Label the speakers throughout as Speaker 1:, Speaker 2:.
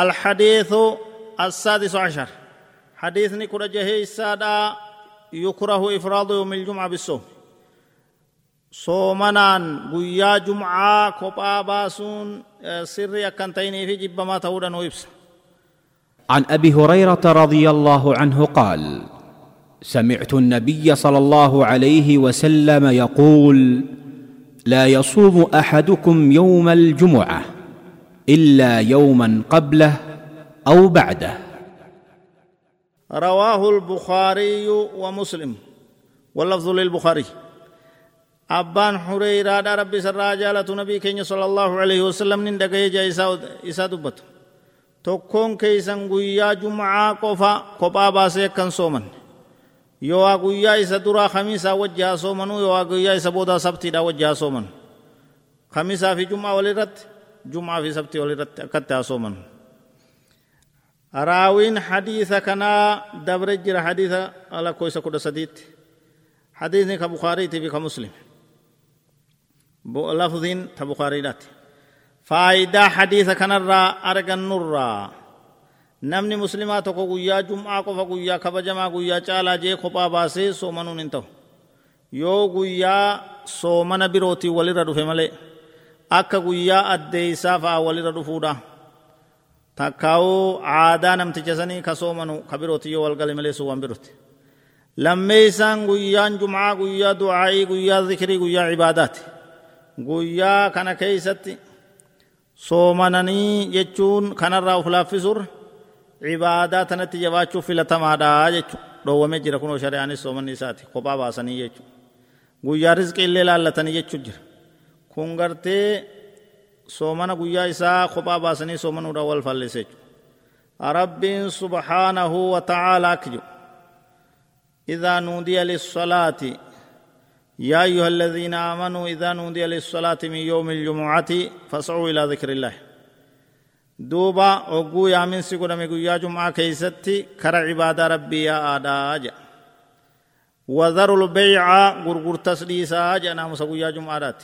Speaker 1: الحديث السادس عشر. حديثني كرة جهي السادة يكره إفراد يوم الجمعة بالصوم. صومنان قيا جمعة كوبا باسون سري أكنتين في جب ما تودا ويبس
Speaker 2: عن أبي هريرة رضي الله عنه قال سمعت النبي صلى الله عليه وسلم يقول لا يصوم أحدكم يوم الجمعة. إلا يوما قبله أو بعده.
Speaker 1: رواه البخاري ومسلم. واللفظ للبخاري. أبان حريرة ربي سر جالة نبي صلى الله عليه وسلم نين دقائي جاي إسا دبت. تكون كيسان قويا جمعا قفا قبا باسي كان سومن يوا قويا إسا درا خميسا وجها سومن يوا قويا إسا بودا سبتي دا وجها سومن خميسا في جمعا ولرت jum'aa fi sabtii walirratti akkatti haa soomanu raawiin hadiisa kanaa dabre jira hadiisa lakkoo isa kudha sadiitti hadiisni ka bukaariitii fi ka muslim. Lafziin ta bukaariidhaati faayidaa hadiisa kanarraa argannurraa namni muslimaa tokko guyyaa jum'aa qofa guyyaa kabajamaa guyyaa caalaa jee kophaa baasee soomanuun hin ta'u yoo guyyaa soomana birootiin walirra dhufe malee akka guyyaa addeeysaa fa'a walirra dhufuudha. Takkaa'uu aadaa namticha sanii ka soomanu ka birootiin yoo walgale malee sun waan birooti lammeeysaan guyyaan jum'aa guyyaa du'aa'ii guyyaa zikrii guyyaa cibaadaati. Guyyaa kana keeysatti soomananii jechuun kanarraa of laaffisuurra cibaadaa tanatti jabaachuuf filatamaadha jechuudha dhoowwamee jira kunoo shari'aanis soomanni isaati kophaa baasanii jechuudha guyyaa rizqii illee laallatanii jechuudha jira kun gartee soomana guyyaa isaa kophaa baasanii soomanuudhaan wal jechuudha rabbiin subhaanahu wa ta'aalaa jedhu إذا نودي للصلاة يا أيها الذين آمنوا إذا نودي للصلاة من يوم الجمعة فاسعوا إلى ذكر الله دوبا وقو يا من سيقول ميقو يا جمعة كيستي كر عبادة ربي يا آداج وذروا البيع غرغر تسليسا جنا مسقو يا جمعة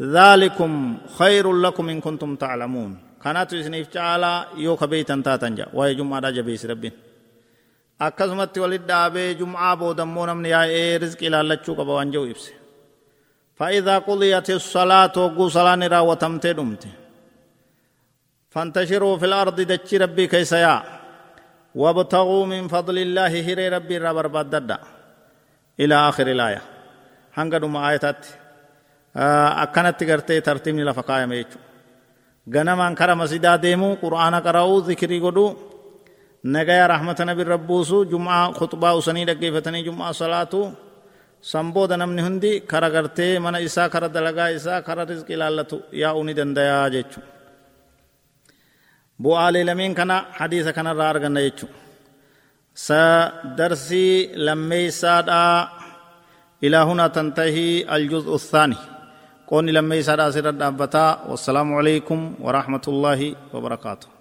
Speaker 1: ذلكم خير لكم إن كنتم تعلمون. كانت إسنيف تعالى يوك بيتا تاتنجا. وهي جمعة جبيس ربين akkasumatti walit dhaabee jum'aa boodammoo namni yaa'ee rizqii ilaallachuu qaba waan jedhu ibse فإذا قضيت الصلاة وقو صلاة راوتمتي دمت فانتشروا في الأرض دتشي ربي كيسيا وابتغوا من فضل الله هري ربي ربر بددا. إلى آخر الآية. هنگدوم آياتات أكنت تغرتي ترتيبني لفقايا ميچو غنمان كرا مسجدا ديمو قرآن قرأو ذكري قدو nagaya rahmata nabi rabbuusu jum'aa khutbaa usanii dhaggeeffatanii jum'aa salaatu sanbooda namni hundi kara gartee mana isaa kara dalagaa isaa kara rizqi ilaallatu yaa'uu ni dandayaa jechu bu'aalee lameen kana hadiisa kanarraa arganna jechu sa darsii lammeeysaadhaa ilaa huna tantahii aljuz'u الثاني كوني لما يسار أسير الدابتا والسلام عليكم ورحمة الله وبركاته.